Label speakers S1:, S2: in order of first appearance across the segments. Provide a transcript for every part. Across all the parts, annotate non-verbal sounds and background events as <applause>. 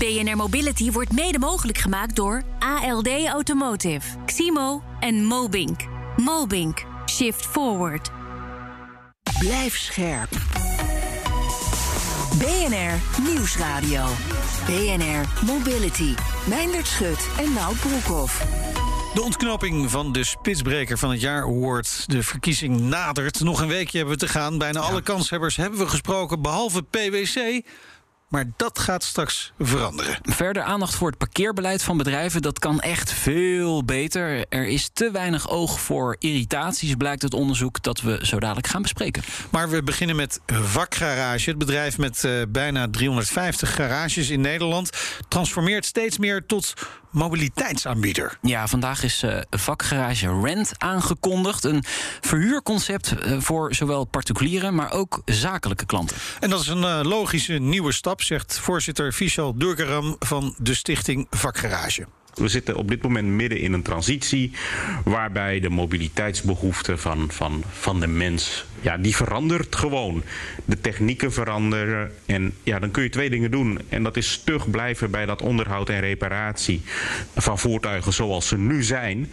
S1: BNR Mobility wordt mede mogelijk gemaakt door ALD Automotive, Ximo en Mobink. Mobink. Shift Forward.
S2: Blijf scherp. BNR Nieuwsradio. BNR Mobility. Meindert Schut en Nout Broekhoff.
S3: De ontknoping van de Spitsbreker van het jaar award. De verkiezing nadert. Nog een weekje hebben we te gaan. Bijna alle kanshebbers hebben we gesproken, behalve PwC. Maar dat gaat straks veranderen.
S4: Verder aandacht voor het parkeerbeleid van bedrijven. Dat kan echt veel beter. Er is te weinig oog voor irritaties, blijkt het onderzoek dat we zo dadelijk gaan bespreken.
S3: Maar we beginnen met Vakgarage. Het bedrijf met uh, bijna 350 garages in Nederland transformeert steeds meer tot mobiliteitsaanbieder.
S4: Ja, vandaag is uh, vakgarage Rent aangekondigd. Een verhuurconcept uh, voor zowel particuliere, maar ook zakelijke klanten.
S3: En dat is een uh, logische nieuwe stap, zegt voorzitter Vishal Durgaram van de stichting Vakgarage.
S5: We zitten op dit moment midden in een transitie waarbij de mobiliteitsbehoeften van, van, van de mens, ja, die verandert gewoon. De technieken veranderen en ja, dan kun je twee dingen doen. En dat is stug blijven bij dat onderhoud en reparatie van voertuigen zoals ze nu zijn.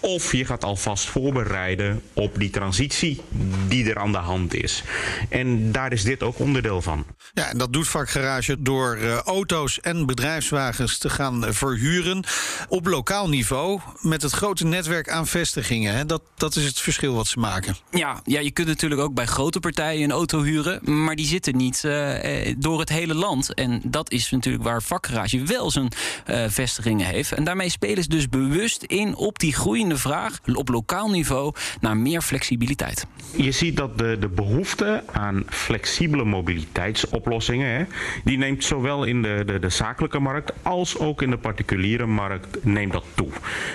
S5: Of je gaat alvast voorbereiden op die transitie die er aan de hand is. En daar is dit ook onderdeel van.
S3: Ja, en dat doet vakgarage door uh, auto's en bedrijfswagens te gaan verhuren op lokaal niveau met het grote netwerk aan vestigingen. Hè. Dat, dat is het verschil wat ze maken.
S4: Ja, ja, je kunt natuurlijk ook bij grote partijen een auto huren, maar die zitten niet uh, door het hele land. En dat is natuurlijk waar vakgarage wel zijn uh, vestigingen heeft. En daarmee spelen ze dus bewust in op die groeiende vraag op lokaal niveau naar meer flexibiliteit.
S5: Je ziet dat de, de behoefte aan flexibele mobiliteitsoplossingen, hè, die neemt zowel in de, de, de zakelijke markt als ook in de particuliere markt neemt dat toe.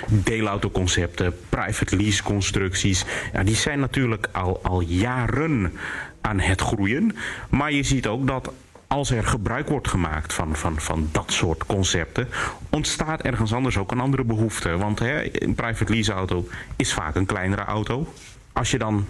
S5: Deelautoconcepten, private lease constructies, ja, die zijn natuurlijk al, al jaren aan het groeien. Maar je ziet ook dat als er gebruik wordt gemaakt van, van, van dat soort concepten, ontstaat ergens anders ook een andere behoefte. Want hè, een private lease auto is vaak een kleinere auto. Als je dan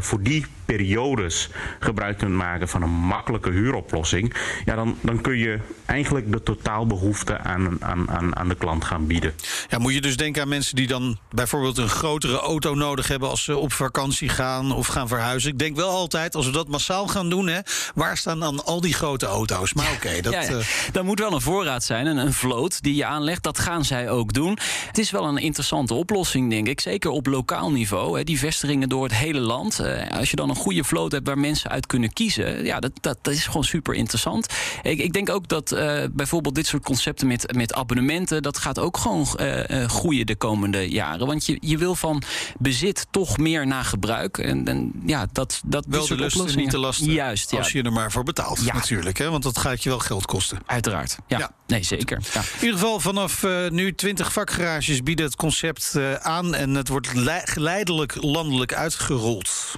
S5: voor die periodes gebruik kunt maken van een makkelijke huuroplossing, ja, dan, dan kun je eigenlijk de totaalbehoefte aan, aan, aan, aan de klant gaan bieden.
S3: Ja, moet je dus denken aan mensen die dan bijvoorbeeld een grotere auto nodig hebben als ze op vakantie gaan of gaan verhuizen. Ik denk wel altijd, als we dat massaal gaan doen, hè, waar staan dan al die grote auto's? Maar oké, okay, dat. Ja,
S4: uh... Dan moet wel een voorraad zijn en een vloot die je aanlegt. Dat gaan zij ook doen. Het is wel een interessante oplossing, denk ik. Zeker op lokaal niveau. Hè, die vestigingen door het hele land. Uh, als je dan een goede vloot hebt waar mensen uit kunnen kiezen, ja, dat, dat, dat is gewoon super interessant. Ik, ik denk ook dat uh, bijvoorbeeld dit soort concepten met, met abonnementen, dat gaat ook gewoon uh, groeien de komende jaren. Want je, je wil van bezit toch meer naar gebruik. En, en ja, dat, dat
S3: wel de lust niet de lasten.
S4: Juist,
S3: als je er maar voor betaalt, ja. natuurlijk. Hè? Want dat gaat je wel geld kosten.
S4: Uiteraard. Ja, ja. Nee, zeker. Ja.
S3: In ieder geval, vanaf nu 20 vakgarages bieden het concept aan en het wordt geleidelijk landelijk uitgerold.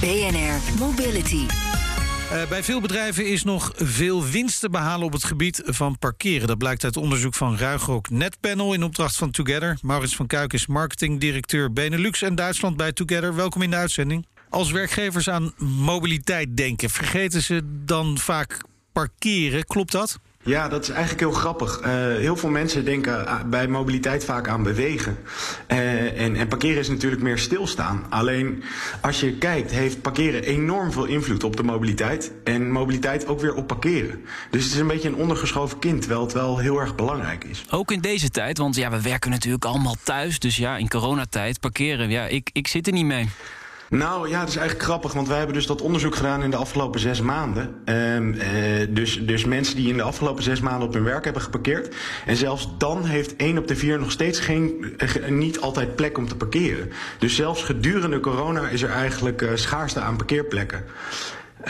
S2: BNR Mobility.
S3: Uh, bij veel bedrijven is nog veel winst te behalen op het gebied van parkeren. Dat blijkt uit onderzoek van Ruigrok Netpanel in opdracht van Together. Maurits van Kuik is marketingdirecteur Benelux en Duitsland bij Together. Welkom in de uitzending. Als werkgevers aan mobiliteit denken, vergeten ze dan vaak parkeren. Klopt dat?
S6: Ja, dat is eigenlijk heel grappig. Uh, heel veel mensen denken bij mobiliteit vaak aan bewegen. Uh, en, en parkeren is natuurlijk meer stilstaan. Alleen als je kijkt, heeft parkeren enorm veel invloed op de mobiliteit. En mobiliteit ook weer op parkeren. Dus het is een beetje een ondergeschoven kind, terwijl het wel heel erg belangrijk is.
S4: Ook in deze tijd, want ja, we werken natuurlijk allemaal thuis. Dus ja, in coronatijd parkeren, ja, ik, ik zit er niet mee.
S6: Nou ja, dat is eigenlijk grappig, want wij hebben dus dat onderzoek gedaan in de afgelopen zes maanden. Um, uh, dus, dus mensen die in de afgelopen zes maanden op hun werk hebben geparkeerd. En zelfs dan heeft één op de vier nog steeds geen, uh, niet altijd plek om te parkeren. Dus zelfs gedurende corona is er eigenlijk uh, schaarste aan parkeerplekken.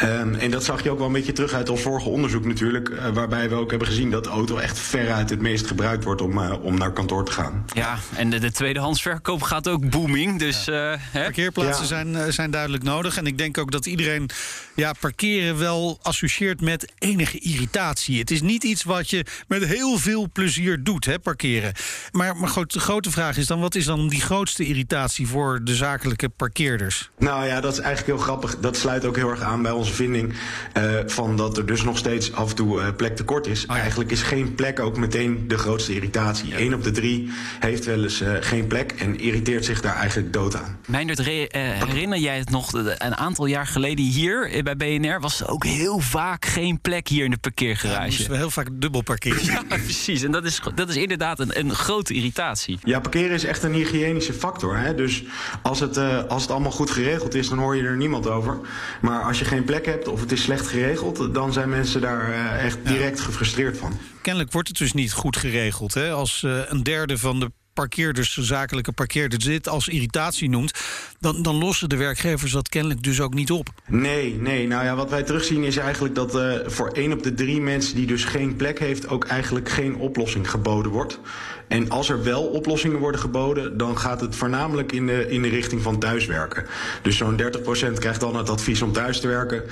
S6: Um, en dat zag je ook wel een beetje terug uit ons vorige onderzoek natuurlijk. Uh, waarbij we ook hebben gezien dat de auto echt veruit het meest gebruikt wordt om, uh, om naar kantoor te gaan.
S4: Ja, en de, de tweedehandsverkoop gaat ook booming. Dus, ja. uh,
S3: hè? Parkeerplaatsen ja. zijn, zijn duidelijk nodig. En ik denk ook dat iedereen ja, parkeren wel associeert met enige irritatie. Het is niet iets wat je met heel veel plezier doet, hè, parkeren. Maar, maar goed, de grote vraag is dan: wat is dan die grootste irritatie voor de zakelijke parkeerders?
S6: Nou ja, dat is eigenlijk heel grappig. Dat sluit ook heel erg aan bij onze vinding uh, van dat er dus nog steeds af en toe uh, plek tekort is. Oh ja. Eigenlijk is geen plek ook meteen de grootste irritatie. Ja. Eén op de drie heeft wel eens uh, geen plek en irriteert zich daar eigenlijk dood aan.
S4: Meindert, herinner jij het nog een aantal jaar geleden hier bij BNR? Was er ook heel vaak geen plek hier in de parkeergarage? Ja,
S3: moesten we heel vaak dubbel parkeren. <laughs>
S4: ja, precies. En dat is, dat is inderdaad een, een grote irritatie.
S6: Ja, parkeren is echt een hygiënische factor. Hè? Dus als het, als het allemaal goed geregeld is, dan hoor je er niemand over. Maar als je geen plek hebt of het is slecht geregeld, dan zijn mensen daar uh, echt direct ja. gefrustreerd van.
S3: Kennelijk wordt het dus niet goed geregeld. Hè? Als uh, een derde van de parkeerders, zakelijke parkeerders, dit als irritatie noemt, dan, dan lossen de werkgevers dat kennelijk dus ook niet op.
S6: Nee, nee. Nou ja, wat wij terugzien is eigenlijk dat uh, voor één op de drie mensen die dus geen plek heeft, ook eigenlijk geen oplossing geboden wordt. En als er wel oplossingen worden geboden, dan gaat het voornamelijk in de, in de richting van thuiswerken. Dus zo'n 30% krijgt dan het advies om thuis te werken.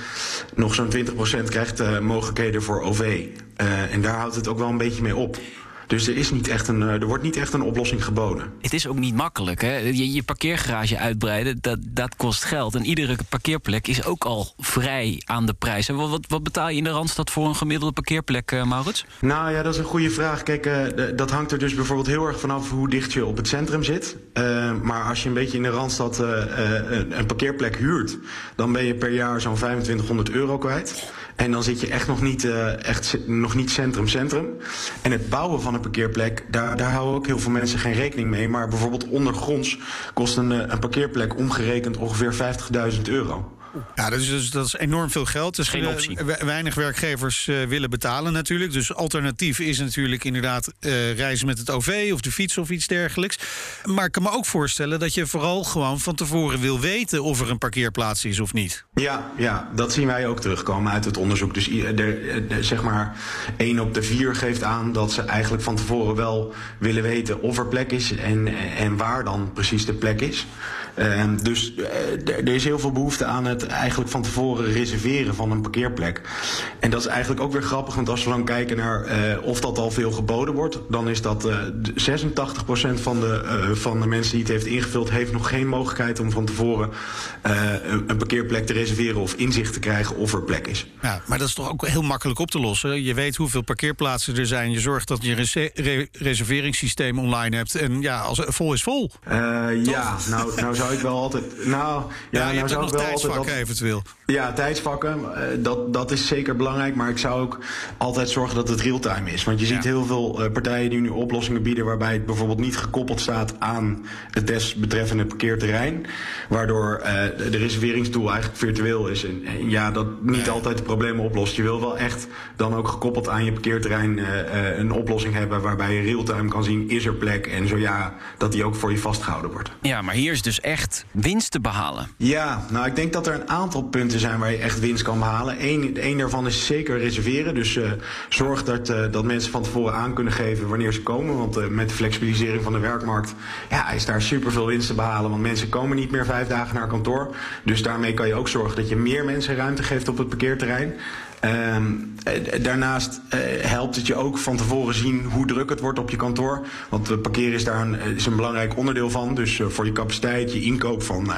S6: Nog zo'n 20% krijgt uh, mogelijkheden voor OV. Uh, en daar houdt het ook wel een beetje mee op. Dus er, is niet echt een, er wordt niet echt een oplossing geboden.
S4: Het is ook niet makkelijk. Hè? Je, je parkeergarage uitbreiden, dat, dat kost geld. En iedere parkeerplek is ook al vrij aan de prijs. En wat, wat betaal je in de Randstad voor een gemiddelde parkeerplek, uh, Maurits?
S6: Nou ja, dat is een goede vraag. Kijk, uh, dat hangt er dus bijvoorbeeld heel erg vanaf hoe dicht je op het centrum zit. Uh, maar als je een beetje in de Randstad een, een parkeerplek huurt... dan ben je per jaar zo'n 2500 euro kwijt. En dan zit je echt nog niet, uh, echt, nog niet centrum-centrum. En het bouwen van een parkeerplek, daar, daar houden ook heel veel mensen geen rekening mee. Maar bijvoorbeeld ondergronds kost een, een parkeerplek omgerekend ongeveer 50.000 euro.
S3: Ja, dat is, dus, dat is enorm veel geld. Dus
S4: Geen optie.
S3: weinig werkgevers uh, willen betalen natuurlijk. Dus alternatief is natuurlijk inderdaad uh, reizen met het OV of de fiets of iets dergelijks. Maar ik kan me ook voorstellen dat je vooral gewoon van tevoren wil weten of er een parkeerplaats is of niet.
S6: Ja, ja dat zien wij ook terugkomen uit het onderzoek. Dus de, de, zeg maar 1 op de 4 geeft aan dat ze eigenlijk van tevoren wel willen weten of er plek is en, en waar dan precies de plek is. Uh, dus uh, er is heel veel behoefte aan het eigenlijk van tevoren reserveren van een parkeerplek. En dat is eigenlijk ook weer grappig, want als we dan kijken naar uh, of dat al veel geboden wordt, dan is dat 86% van de, van de mensen die het heeft ingevuld, heeft nog geen mogelijkheid om van tevoren een, een parkeerplek te reserveren of inzicht te krijgen of er plek is.
S3: Ja, maar dat is toch ook heel makkelijk op te lossen. Je weet hoeveel parkeerplaatsen er zijn. Je zorgt dat je een re reserveringssysteem online hebt. En ja, als het vol is vol.
S6: ja, nou, nou zou ik wel altijd. Nou, ja,
S3: ja
S6: nou zou ik wel
S3: altijd. Dat, eventueel.
S6: Ja, tijdsvakken, dat, dat is zeker belangrijk. Maar ik zou ook altijd zorgen dat het real-time is. Want je ziet ja. heel veel partijen die nu oplossingen bieden. waarbij het bijvoorbeeld niet gekoppeld staat aan het desbetreffende parkeerterrein. Waardoor uh, de reserveringstool eigenlijk virtueel is. En, en ja, dat niet ja. altijd de problemen oplost. Je wil wel echt dan ook gekoppeld aan je parkeerterrein uh, uh, een oplossing hebben. waarbij je real-time kan zien: is er plek? En zo ja, dat die ook voor je vastgehouden wordt.
S4: Ja, maar hier is dus echt winst te behalen.
S6: Ja, nou ik denk dat er een aantal punten zijn waar je echt winst kan behalen. Eén, één daarvan is zeker reserveren. Dus uh, zorg dat, uh, dat mensen van tevoren aan kunnen geven wanneer ze komen. Want uh, met de flexibilisering van de werkmarkt ja, is daar superveel winst te behalen. Want mensen komen niet meer vijf dagen naar kantoor. Dus daarmee kan je ook zorgen dat je meer mensen ruimte geeft op het parkeerterrein. Um, daarnaast uh, helpt het je ook van tevoren zien hoe druk het wordt op je kantoor. Want parkeren is daar een, is een belangrijk onderdeel van. Dus uh, voor je capaciteit, je inkoop van,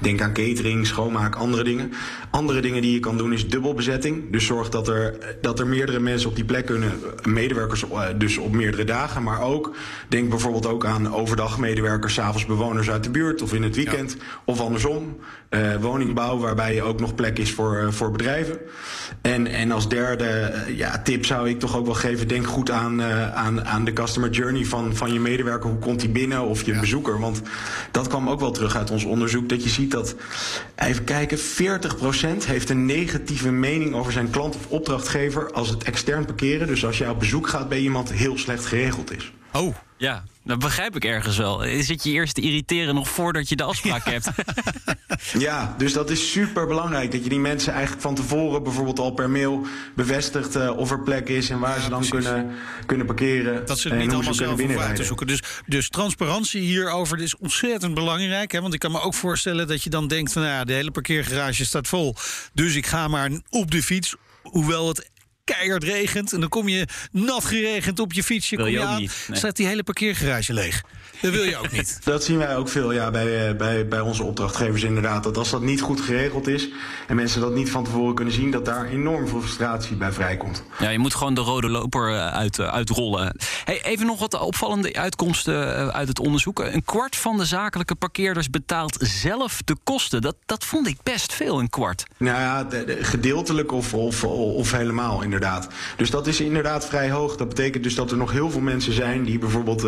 S6: denk aan catering, schoonmaak, andere dingen. Andere dingen die je kan doen is dubbelbezetting. Dus zorg dat er, dat er meerdere mensen op die plek kunnen. Medewerkers dus op meerdere dagen. Maar ook, denk bijvoorbeeld ook aan overdag medewerkers, s'avonds bewoners uit de buurt of in het weekend. Ja. Of andersom. woningbouw waarbij ook nog plek is voor, voor bedrijven. En en als derde ja, tip zou ik toch ook wel geven: denk goed aan, uh, aan, aan de customer journey van, van je medewerker. Hoe komt die binnen of je ja. bezoeker? Want dat kwam ook wel terug uit ons onderzoek. Dat je ziet dat, even kijken, 40% heeft een negatieve mening over zijn klant of opdrachtgever als het extern parkeren. Dus als jij op bezoek gaat bij iemand heel slecht geregeld is.
S3: Oh.
S4: Ja, dat begrijp ik ergens wel. Zit je eerst te irriteren nog voordat je de afspraak hebt? <laughs>
S6: Ja, dus dat is super belangrijk. Dat je die mensen eigenlijk van tevoren bijvoorbeeld al per mail bevestigt uh, of er plek is en waar
S3: Ja,
S6: ze dan
S3: precies.
S6: kunnen, kunnen parkeren.
S3: Dat ze het niet allemaal zelf hoeven uit te zoeken. Dus, dus transparantie hierover is ontzettend belangrijk. Hè? Want ik kan me ook voorstellen dat je dan denkt... van nou ja, de hele parkeergarage staat vol. Dus ik ga maar op de fiets. Hoewel het keihard regent. En dan kom je nat geregend op je fietsje.
S4: Wil
S3: kom
S4: je
S3: aan,
S4: niet, nee.
S3: staat die hele parkeergarage leeg. Dat wil je ook niet. <laughs>
S6: Dat zien wij ook veel ja, bij, eh, bij, bij onze opdrachtgevers inderdaad. Dat als dat niet goed geregeld is en mensen dat niet van tevoren kunnen zien... dat daar enorm veel frustratie bij vrijkomt.
S4: Ja, je moet gewoon de rode loper eh, uit, eh, uitrollen. Hey, even nog wat opvallende uitkomsten uit het onderzoek. Een kwart van de zakelijke parkeerders betaalt zelf de kosten. Dat, dat vond ik best veel, een kwart.
S6: Nou ja, de- de- gedeeltelijk of, of, of helemaal inderdaad. Dus dat is inderdaad vrij hoog. Dat betekent dus dat er nog heel veel mensen zijn... die bijvoorbeeld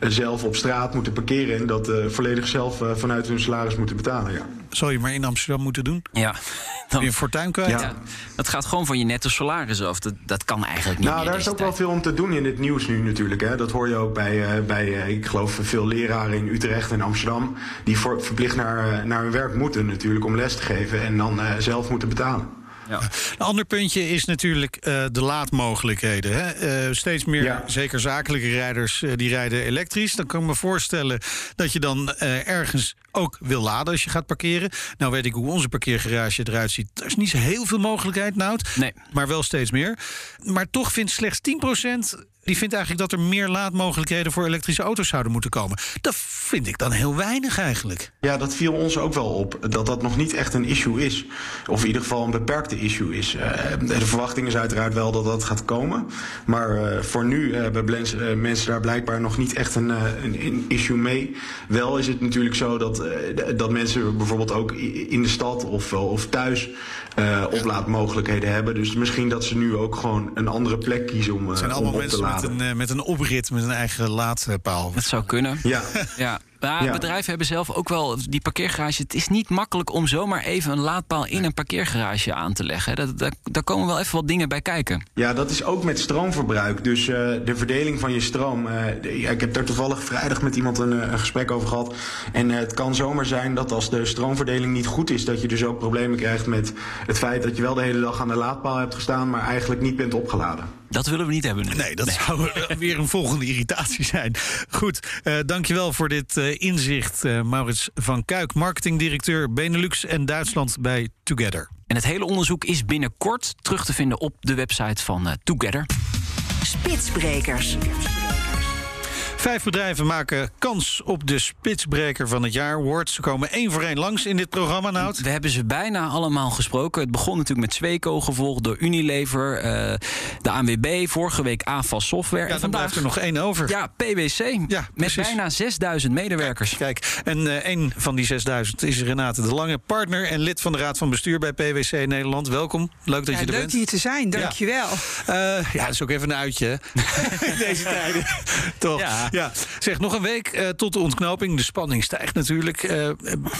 S6: zelf op straat moeten parkeren... en dat eh, volledig zelf eh, vanuit hun salaris moeten betalen, ja.
S3: Zal je maar in Amsterdam moeten doen.
S4: Ja,
S3: Weer <laughs>
S4: dan,
S3: een fortuin kwijt.
S6: Ja.
S4: ja, dat gaat gewoon van je netto salaris af. Dat, dat kan eigenlijk niet
S6: Nou,
S4: meer
S6: daar is ook wel veel om te doen in het nieuws nu natuurlijk. Hè. Dat hoor je ook bij, eh, bij eh, ik geloof, veel leraren in Utrecht en Amsterdam... die voor, verplicht naar, naar hun werk moeten natuurlijk om les te geven... en dan eh, zelf moeten betalen.
S4: Ja.
S3: Een ander puntje is natuurlijk eh, de laadmogelijkheden. Hè? Eh, steeds meer,
S6: Ja.
S3: zeker zakelijke rijders, eh, die rijden elektrisch. Dan kan ik me voorstellen dat je dan ergens ook wil laden als je gaat parkeren. Nou weet ik hoe onze parkeergarage eruit ziet. Er is niet zo heel veel mogelijkheid, Nout.
S4: Nee.
S3: Maar wel steeds meer. Maar toch vindt slechts 10%... Die vindt eigenlijk dat er meer laadmogelijkheden voor elektrische auto's zouden moeten komen. Dat vind ik dan heel weinig eigenlijk.
S6: Ja, dat viel ons ook wel op. Dat dat nog niet echt een issue is. Of in ieder geval een beperkte issue is. Eh, de verwachting is uiteraard wel dat dat gaat komen. Maar eh, voor nu hebben eh, mensen daar blijkbaar nog niet echt een, eh, een, een issue mee. Wel is het natuurlijk zo dat, eh, dat mensen bijvoorbeeld ook in de stad of, of thuis eh, oplaadmogelijkheden hebben. Dus misschien dat ze nu ook gewoon een andere plek kiezen om, eh,
S3: zijn
S6: om op te
S3: mensen met een, eh, met een oprit, met een eigen laadpaal.
S4: Dat zou kunnen.
S6: Ja.
S4: Ja. Maar
S6: Ja.
S4: bedrijven hebben zelf ook wel die parkeergarage. Het is niet makkelijk om zomaar even een laadpaal in een parkeergarage aan te leggen. Dat, dat, daar komen wel even wat dingen bij kijken.
S6: Ja, dat is ook met stroomverbruik. Dus eh, de verdeling van je stroom. eh, de- ik heb daar toevallig vrijdag met iemand een, een gesprek over gehad. En het kan zomaar zijn dat als de stroomverdeling niet goed is, dat je dus ook problemen krijgt met het feit dat je wel de hele dag aan de laadpaal hebt gestaan, maar eigenlijk niet bent opgeladen.
S4: Dat willen we niet hebben. nu.
S3: Nee, dat zou <laughs> weer een volgende irritatie zijn. Goed, eh, dankjewel voor dit eh, inzicht. eh, Maurits van Kuik, marketingdirecteur Benelux en Duitsland bij Together.
S4: En het hele onderzoek is binnenkort terug te vinden op de website van eh, Together.
S2: Spitsbrekers.
S3: Vijf bedrijven maken kans op de spitsbreker van het jaar award. Ze komen één voor één langs in dit programma, Nout.
S4: We hebben ze bijna allemaal gesproken. Het begon natuurlijk met Sweco, gevolgd door Unilever, eh, de ANWB, vorige week AFAS Software.
S3: Ja,
S4: en
S3: dan blijft er nog één over.
S4: Ja, PwC.
S3: Ja,
S4: met bijna 6000 medewerkers.
S3: Kijk, en eh een van die 6000 is Renate de Lange, partner en lid van de Raad van Bestuur bij PwC Nederland. Welkom, leuk dat
S7: Ja,
S3: je er
S7: leuk
S3: bent.
S7: hier te zijn, dankjewel.
S3: Eh, ja, dat is ook even een uitje hè? <laughs> in deze tijden. <laughs> Toch?
S4: Ja. <laughs>
S3: Ja. Zeg, nog een week eh, tot de ontknoping. De spanning stijgt natuurlijk. Eh,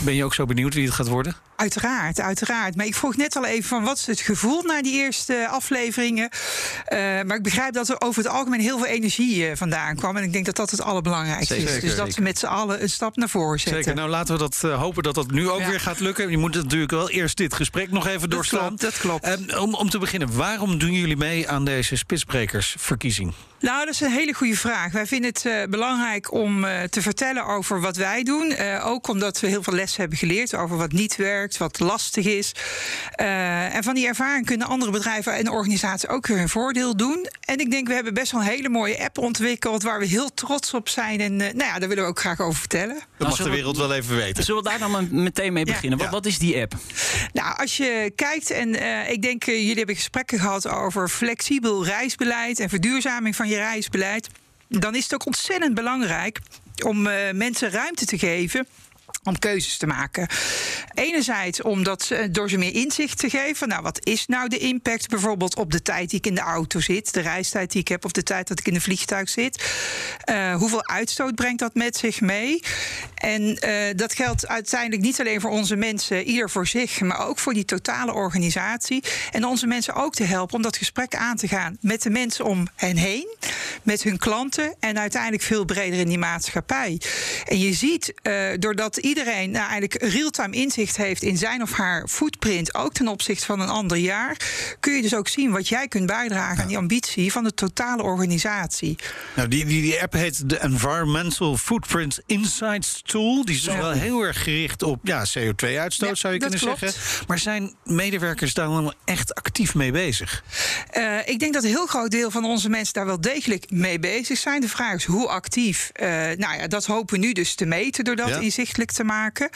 S3: ben je ook zo benieuwd wie het gaat worden?
S7: Uiteraard, uiteraard. Maar ik vroeg net al even van wat is het gevoel na die eerste afleveringen. Eh, maar ik begrijp dat er over het algemeen heel veel energie vandaan kwam. En ik denk dat dat het allerbelangrijkste
S3: Zeker,
S7: is. Dus dat
S3: zeker.
S7: we met z'n allen een stap naar voren zetten.
S3: Zeker. Nou, laten we dat hopen dat dat nu ook
S7: Ja.
S3: weer gaat lukken. Je moet natuurlijk wel eerst dit gesprek nog even doorslaan.
S7: klopt, dat klopt.
S3: Eh, om, om te beginnen, waarom doen jullie mee aan deze spitsbrekersverkiezing?
S7: Nou, dat is een hele goede vraag. Wij vinden het belangrijk om eh, te vertellen over wat wij doen. Eh, ook omdat we heel veel lessen hebben geleerd over wat niet werkt, wat lastig is. Eh, en van die ervaring kunnen andere bedrijven en organisaties ook weer hun voordeel doen. En ik denk, we hebben best wel een hele mooie app ontwikkeld waar we heel trots op zijn. En eh, nou ja, daar willen we ook graag over vertellen.
S3: Dat mag de wereld wel even weten.
S4: Zullen we daar dan meteen mee beginnen? Wat,
S3: Ja.
S4: wat is die app?
S7: Nou, als je kijkt, en eh, ik denk, eh, jullie hebben gesprekken gehad over flexibel reisbeleid en verduurzaming van je reisbeleid. Dan is het ook ontzettend belangrijk om eh, mensen ruimte te geven. Om keuzes te maken. Enerzijds omdat ze, door ze meer inzicht te geven. Nou, wat is nou de impact bijvoorbeeld op de tijd die ik in de auto zit, de reistijd die ik heb, of de tijd dat ik in een vliegtuig zit? Eh, hoeveel uitstoot brengt dat met zich mee? En eh, dat geldt uiteindelijk niet alleen voor onze mensen, ieder voor zich, maar ook voor die totale organisatie. En onze mensen ook te helpen om dat gesprek aan te gaan met de mensen om hen heen, met hun klanten en uiteindelijk veel breder in die maatschappij. En je ziet, doordat iedereen nou, eigenlijk real-time inzicht heeft in zijn of haar footprint, ook ten opzichte van een ander jaar, kun je dus ook zien wat jij kunt bijdragen aan die ambitie van de totale organisatie.
S3: Nou, die, die, die app heet de Environmental Footprint Insights Tool. Die is dus wel heel erg gericht op ja, CO2-uitstoot, zou je kunnen klopt. zeggen. Maar zijn medewerkers daar dan echt actief mee bezig?
S7: Uh, ik denk dat een heel groot deel van onze mensen daar wel degelijk mee bezig zijn. De vraag is hoe actief. Uh, nou ja, dat hopen we nu dus te meten door dat inzichtelijk te maken.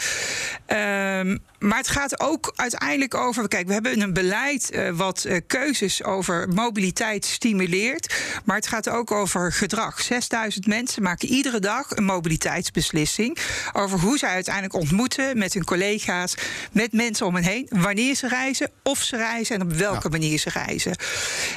S7: Uh, maar het gaat ook uiteindelijk over. Kijk, we hebben een beleid uh, wat uh, keuzes over mobiliteit stimuleert. Maar het gaat ook over gedrag. 6000 mensen maken iedere dag een mobiliteitsbeslissing. Over hoe zij uiteindelijk ontmoeten met hun collega's, met mensen om hen heen. Wanneer ze reizen, of ze reizen en op welke ja. manier ze reizen.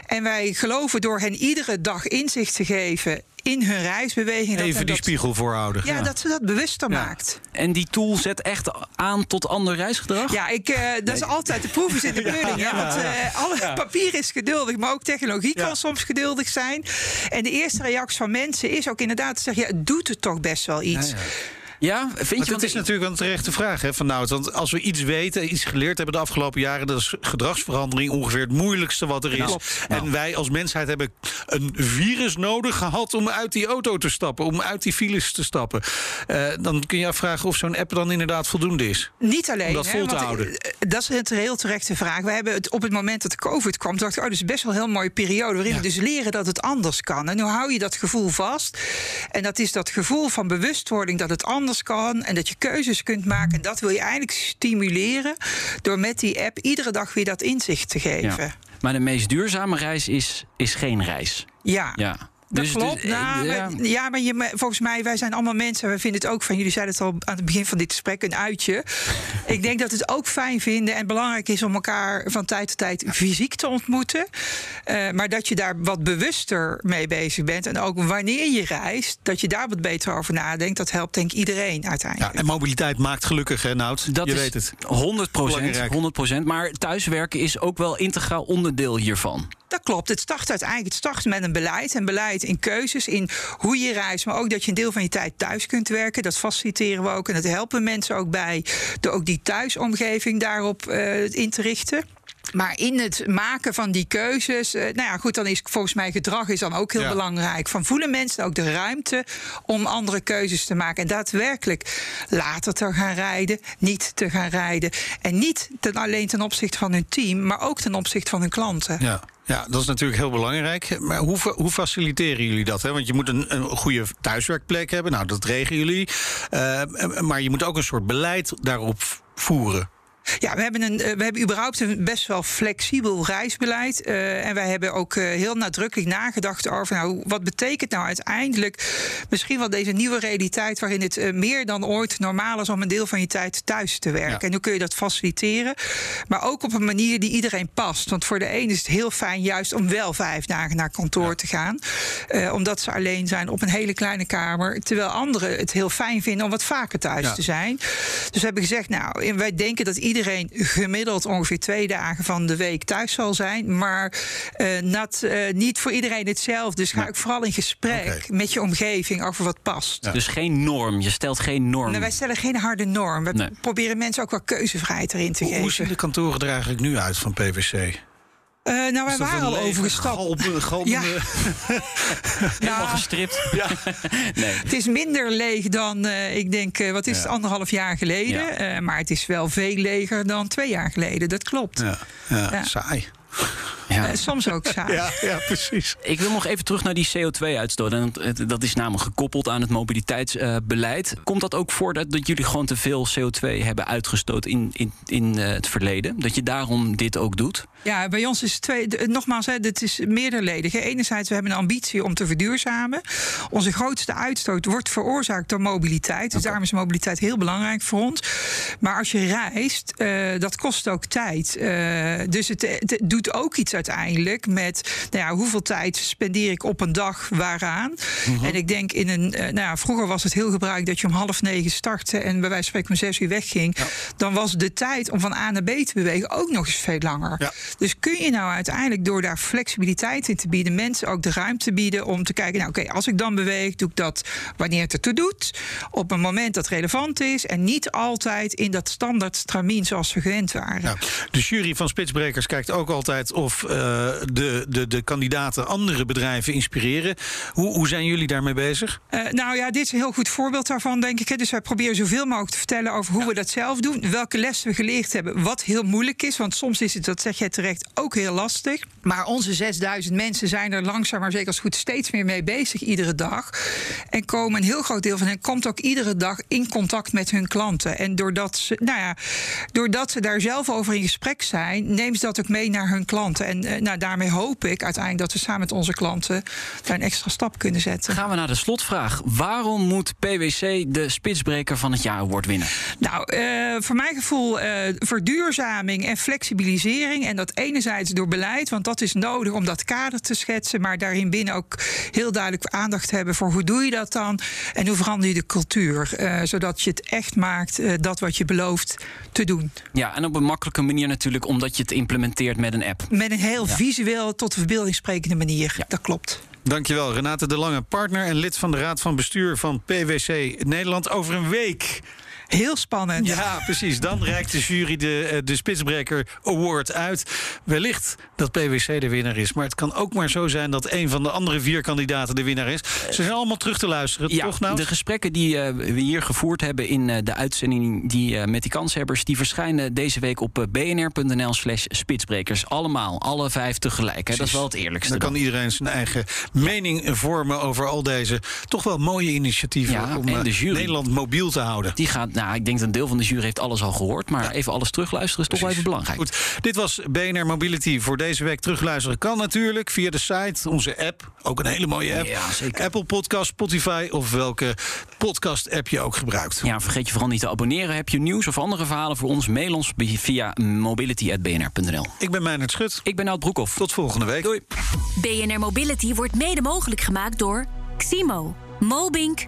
S7: En wij geloven door hen iedere dag inzicht te geven in hun reisbeweging.
S3: Even
S7: dat
S3: die
S7: dat,
S3: spiegel voorhouden.
S7: Ja, ja, dat ze dat bewuster ja. maakt.
S4: En die tool zet echt aan tot ander reisgedrag?
S7: Ja, ik, uh, dat nee. is altijd de proef is in de pudding. ja, want uh, alle papier is geduldig, maar ook technologie kan soms geduldig zijn. En de eerste reactie van mensen is ook inderdaad te zeggen... ja, het doet het toch best wel iets.
S4: Ja, vind je?
S3: Dat is natuurlijk wel een terechte vraag, hè, Van nou, want als we iets weten, iets geleerd hebben de afgelopen jaren, dat is gedragsverandering ongeveer het moeilijkste wat er is.
S4: Nou,
S3: en nou. wij als mensheid hebben een virus nodig gehad om uit die auto te stappen, om uit die files te stappen. Uh, dan kun je afvragen of zo'n app dan inderdaad voldoende is.
S7: Niet alleen.
S3: Om dat vol
S7: hè,
S3: te
S7: want,
S3: houden.
S7: dat is een heel terechte vraag. We hebben het op het moment dat de COVID kwam, dacht ik, oh, dat is best wel een heel mooie periode waarin ja. we dus leren dat het anders kan. En hoe hou je dat gevoel vast? En dat is dat gevoel van bewustwording dat het anders kan en dat je keuzes kunt maken. En dat wil je eigenlijk stimuleren door met die app iedere dag weer dat inzicht te geven.
S4: Ja. Maar de meest duurzame reis is, is geen reis.
S7: Ja.
S4: ja.
S7: Dat
S4: Dus-
S7: klopt.
S4: dus,
S7: nou,
S4: eh, ja.
S7: maar- ja, maar je, volgens mij, wij zijn allemaal mensen. We vinden het ook van, jullie zeiden het al aan het begin van dit gesprek, een uitje. <laughs> Ik denk dat het ook fijn vinden en belangrijk is om elkaar van tijd tot tijd fysiek te ontmoeten. Uh, maar dat je daar wat bewuster mee bezig bent. En ook wanneer je reist, dat je daar wat beter over nadenkt. Dat helpt denk ik iedereen uiteindelijk.
S3: Ja, en mobiliteit maakt gelukkig, hè, Nout?
S4: Dat
S3: je
S4: is
S3: weet het.
S4: 100
S3: Belangrijk.
S4: 100% Maar thuiswerken is ook wel integraal onderdeel hiervan.
S7: Dat klopt. Het start uiteindelijk het start met een beleid. En beleid in keuzes, in hoe je reist. Maar ook dat je een deel van je tijd thuis kunt werken. Dat faciliteren we ook. En dat helpen mensen ook bij. Door ook die thuisomgeving daarop uh, in te richten. Maar in het maken van die keuzes, uh, nou ja, goed, dan is volgens mij gedrag is dan ook heel
S3: Ja.
S7: belangrijk. Van voelen mensen ook de ruimte om andere keuzes te maken en daadwerkelijk later te gaan rijden, niet te gaan rijden en niet ten, alleen ten opzichte van hun team, maar ook ten opzichte van hun klanten.
S3: Ja. Ja, dat is natuurlijk heel belangrijk. Maar hoe, hoe faciliteren jullie dat? Hè? Want je moet een, een goede thuiswerkplek hebben. Nou, dat regelen jullie. Uh, maar je moet ook een soort beleid daarop voeren.
S7: Ja, we hebben, een, uh, we hebben überhaupt een best wel flexibel reisbeleid. Uh, en wij hebben ook uh, heel nadrukkelijk nagedacht over nou, wat betekent nou uiteindelijk misschien wel deze nieuwe realiteit waarin het meer dan ooit normaal is om een deel van je tijd thuis te werken. Ja. En hoe kun je dat faciliteren? Maar ook op een manier die iedereen past. Want voor de een is het heel fijn juist om wel vijf dagen naar kantoor ja. te gaan. Uh, omdat ze alleen zijn op een hele kleine kamer. Terwijl anderen het heel fijn vinden om wat vaker thuis ja. te zijn. Dus we hebben gezegd, nou, wij denken dat iedereen gemiddeld ongeveer twee dagen van de week thuis zal zijn. Maar uh, not, uh, niet voor iedereen hetzelfde. Dus ga ik vooral in gesprek met je omgeving over wat past.
S4: Dus geen norm. Je stelt geen norm.
S7: Nou, wij stellen geen harde norm. We
S4: Nee.
S7: proberen mensen ook wel keuzevrijheid erin te
S3: Hoe, hoe zien
S7: geven.
S3: de kantoren er eigenlijk nu uit van PwC?
S7: Eh, nou, wij waren
S3: een
S7: al overgestapt.
S3: galmende- galmende- <laughs>
S4: Helemaal
S7: Nou,
S4: gestript. <laughs> nee.
S7: Het is minder leeg dan, eh, ik denk, eh, wat is
S3: Ja.
S7: het, anderhalf jaar geleden.
S4: Ja.
S7: Eh, maar het is wel veel leger dan twee jaar geleden. Dat klopt.
S3: Ja, ja,
S7: Ja.
S3: saai.
S4: Ja.
S7: Eh, soms ook saai.
S3: Ja, ja, precies.
S4: Ik wil nog even terug naar die CO2-uitstoot. En het- dat is namelijk gekoppeld aan het mobiliteitsbeleid. Komt dat ook voor dat, dat jullie gewoon te veel CO2 hebben uitgestoot in, in, in eh, het verleden? Dat je daarom dit ook doet?
S7: Ja, bij ons is het twee. de- Nogmaals, hè, dit is meerderledig. Enerzijds, we hebben een ambitie om te verduurzamen. Onze grootste uitstoot wordt veroorzaakt door mobiliteit. Dus daarom is mobiliteit heel belangrijk voor ons. Maar als je reist, eh, dat kost ook tijd. Eh, dus het, het doet ook iets uiteindelijk met nou ja, hoeveel tijd spendeer ik op een dag waaraan.
S3: Mhm.
S7: En ik denk in een. eh, nou ja, vroeger was het heel gebruikelijk dat je om half negen startte en bij wijze van spreken om zes uur wegging. Dan was de tijd om van A naar B te bewegen ook nog eens veel langer.
S3: Ja.
S7: Dus kun je nou uiteindelijk door daar flexibiliteit in te bieden, mensen ook de ruimte bieden om te kijken, nou oké, als ik dan beweeg, doe ik dat wanneer het ertoe doet, op een moment dat relevant is en niet altijd in dat standaard stramien zoals we gewend waren.
S3: De jury van Spitsbrekers kijkt ook altijd of de, de, de kandidaten andere bedrijven inspireren. Hoe, hoe zijn jullie daarmee bezig?
S7: Eh, nou ja, dit is een heel goed voorbeeld daarvan, denk ik. Dus wij proberen zoveel mogelijk te vertellen over hoe we dat zelf doen. Welke lessen we geleerd hebben. Wat heel moeilijk is. Want soms is het, dat zeg jij terecht, ook heel lastig. Maar onze 6000 mensen zijn er langzaam maar zeker als goed steeds meer mee bezig iedere dag. En komen een heel groot deel van hen komt ook iedere dag in contact met hun klanten. En doordat ze, nou ja, doordat ze daar zelf over in gesprek zijn, nemen ze dat ook mee naar hun klanten. En eh, nou, daarmee hoop ik uiteindelijk dat we samen met onze klanten daar een extra stap kunnen zetten.
S4: Gaan we naar de slotvraag. Waarom moet PwC de Spitsbreker van het jaar award winnen?
S7: Nou, eh, voor mijn gevoel eh, verduurzaming en flexibilisering. En dat enerzijds door beleid, want dat is nodig om dat kader te schetsen. Maar daarin binnen ook heel duidelijk aandacht hebben voor hoe doe je dat dan? En hoe verander je de cultuur? zodat je het echt maakt, dat wat je belooft te doen.
S4: Ja, en op een makkelijke manier natuurlijk, omdat je het implementeert met een app.
S7: Met een heel visueel tot de verbeelding sprekende manier.
S4: Ja.
S7: Dat klopt.
S3: Dankjewel, Renate de Lange, partner en lid van de Raad van Bestuur van PwC Nederland. Over een week.
S7: Heel spannend.
S3: Ja, precies. Dan reikt de jury de, eh, de Spitsbreker Award uit. Wellicht dat PwC de winnaar is. Maar het kan ook maar zo zijn dat een van de andere vier kandidaten de winnaar is. Ze zijn allemaal terug te luisteren,
S4: Ja,
S3: toch nou?
S4: de gesprekken die eh, we hier gevoerd hebben in eh, de uitzending die, met die kanshebbers... die verschijnen deze week op bnr.nl slash spitsbrekers. Allemaal, alle vijf tegelijk. Hè. Dat is wel het eerlijkste.
S3: Dan kan iedereen zijn eigen mening vormen over al deze toch wel mooie initiatieven
S4: Ja,
S3: om. Nederland mobiel te houden.
S4: Die gaat, nou, ik denk dat een deel van de jury heeft alles al gehoord. Maar even alles terugluisteren is toch wel even belangrijk.
S3: Goed, dit was BNR Mobility voor deze week. Terugluisteren kan natuurlijk via de site, onze app. Ook een hele mooie app.
S4: Ja, zeker.
S3: Apple Podcast, Spotify of welke podcast-app je ook gebruikt.
S4: Ja, vergeet je vooral niet te abonneren. Heb je nieuws of andere verhalen voor ons? Mail ons via mobility.bnr.nl.
S3: Ik ben Meijnerd Schut.
S4: Ik ben Nout Broekhoff.
S3: Tot volgende week.
S4: Doei.
S1: BNR Mobility wordt mede mogelijk gemaakt door Ximo, Mobink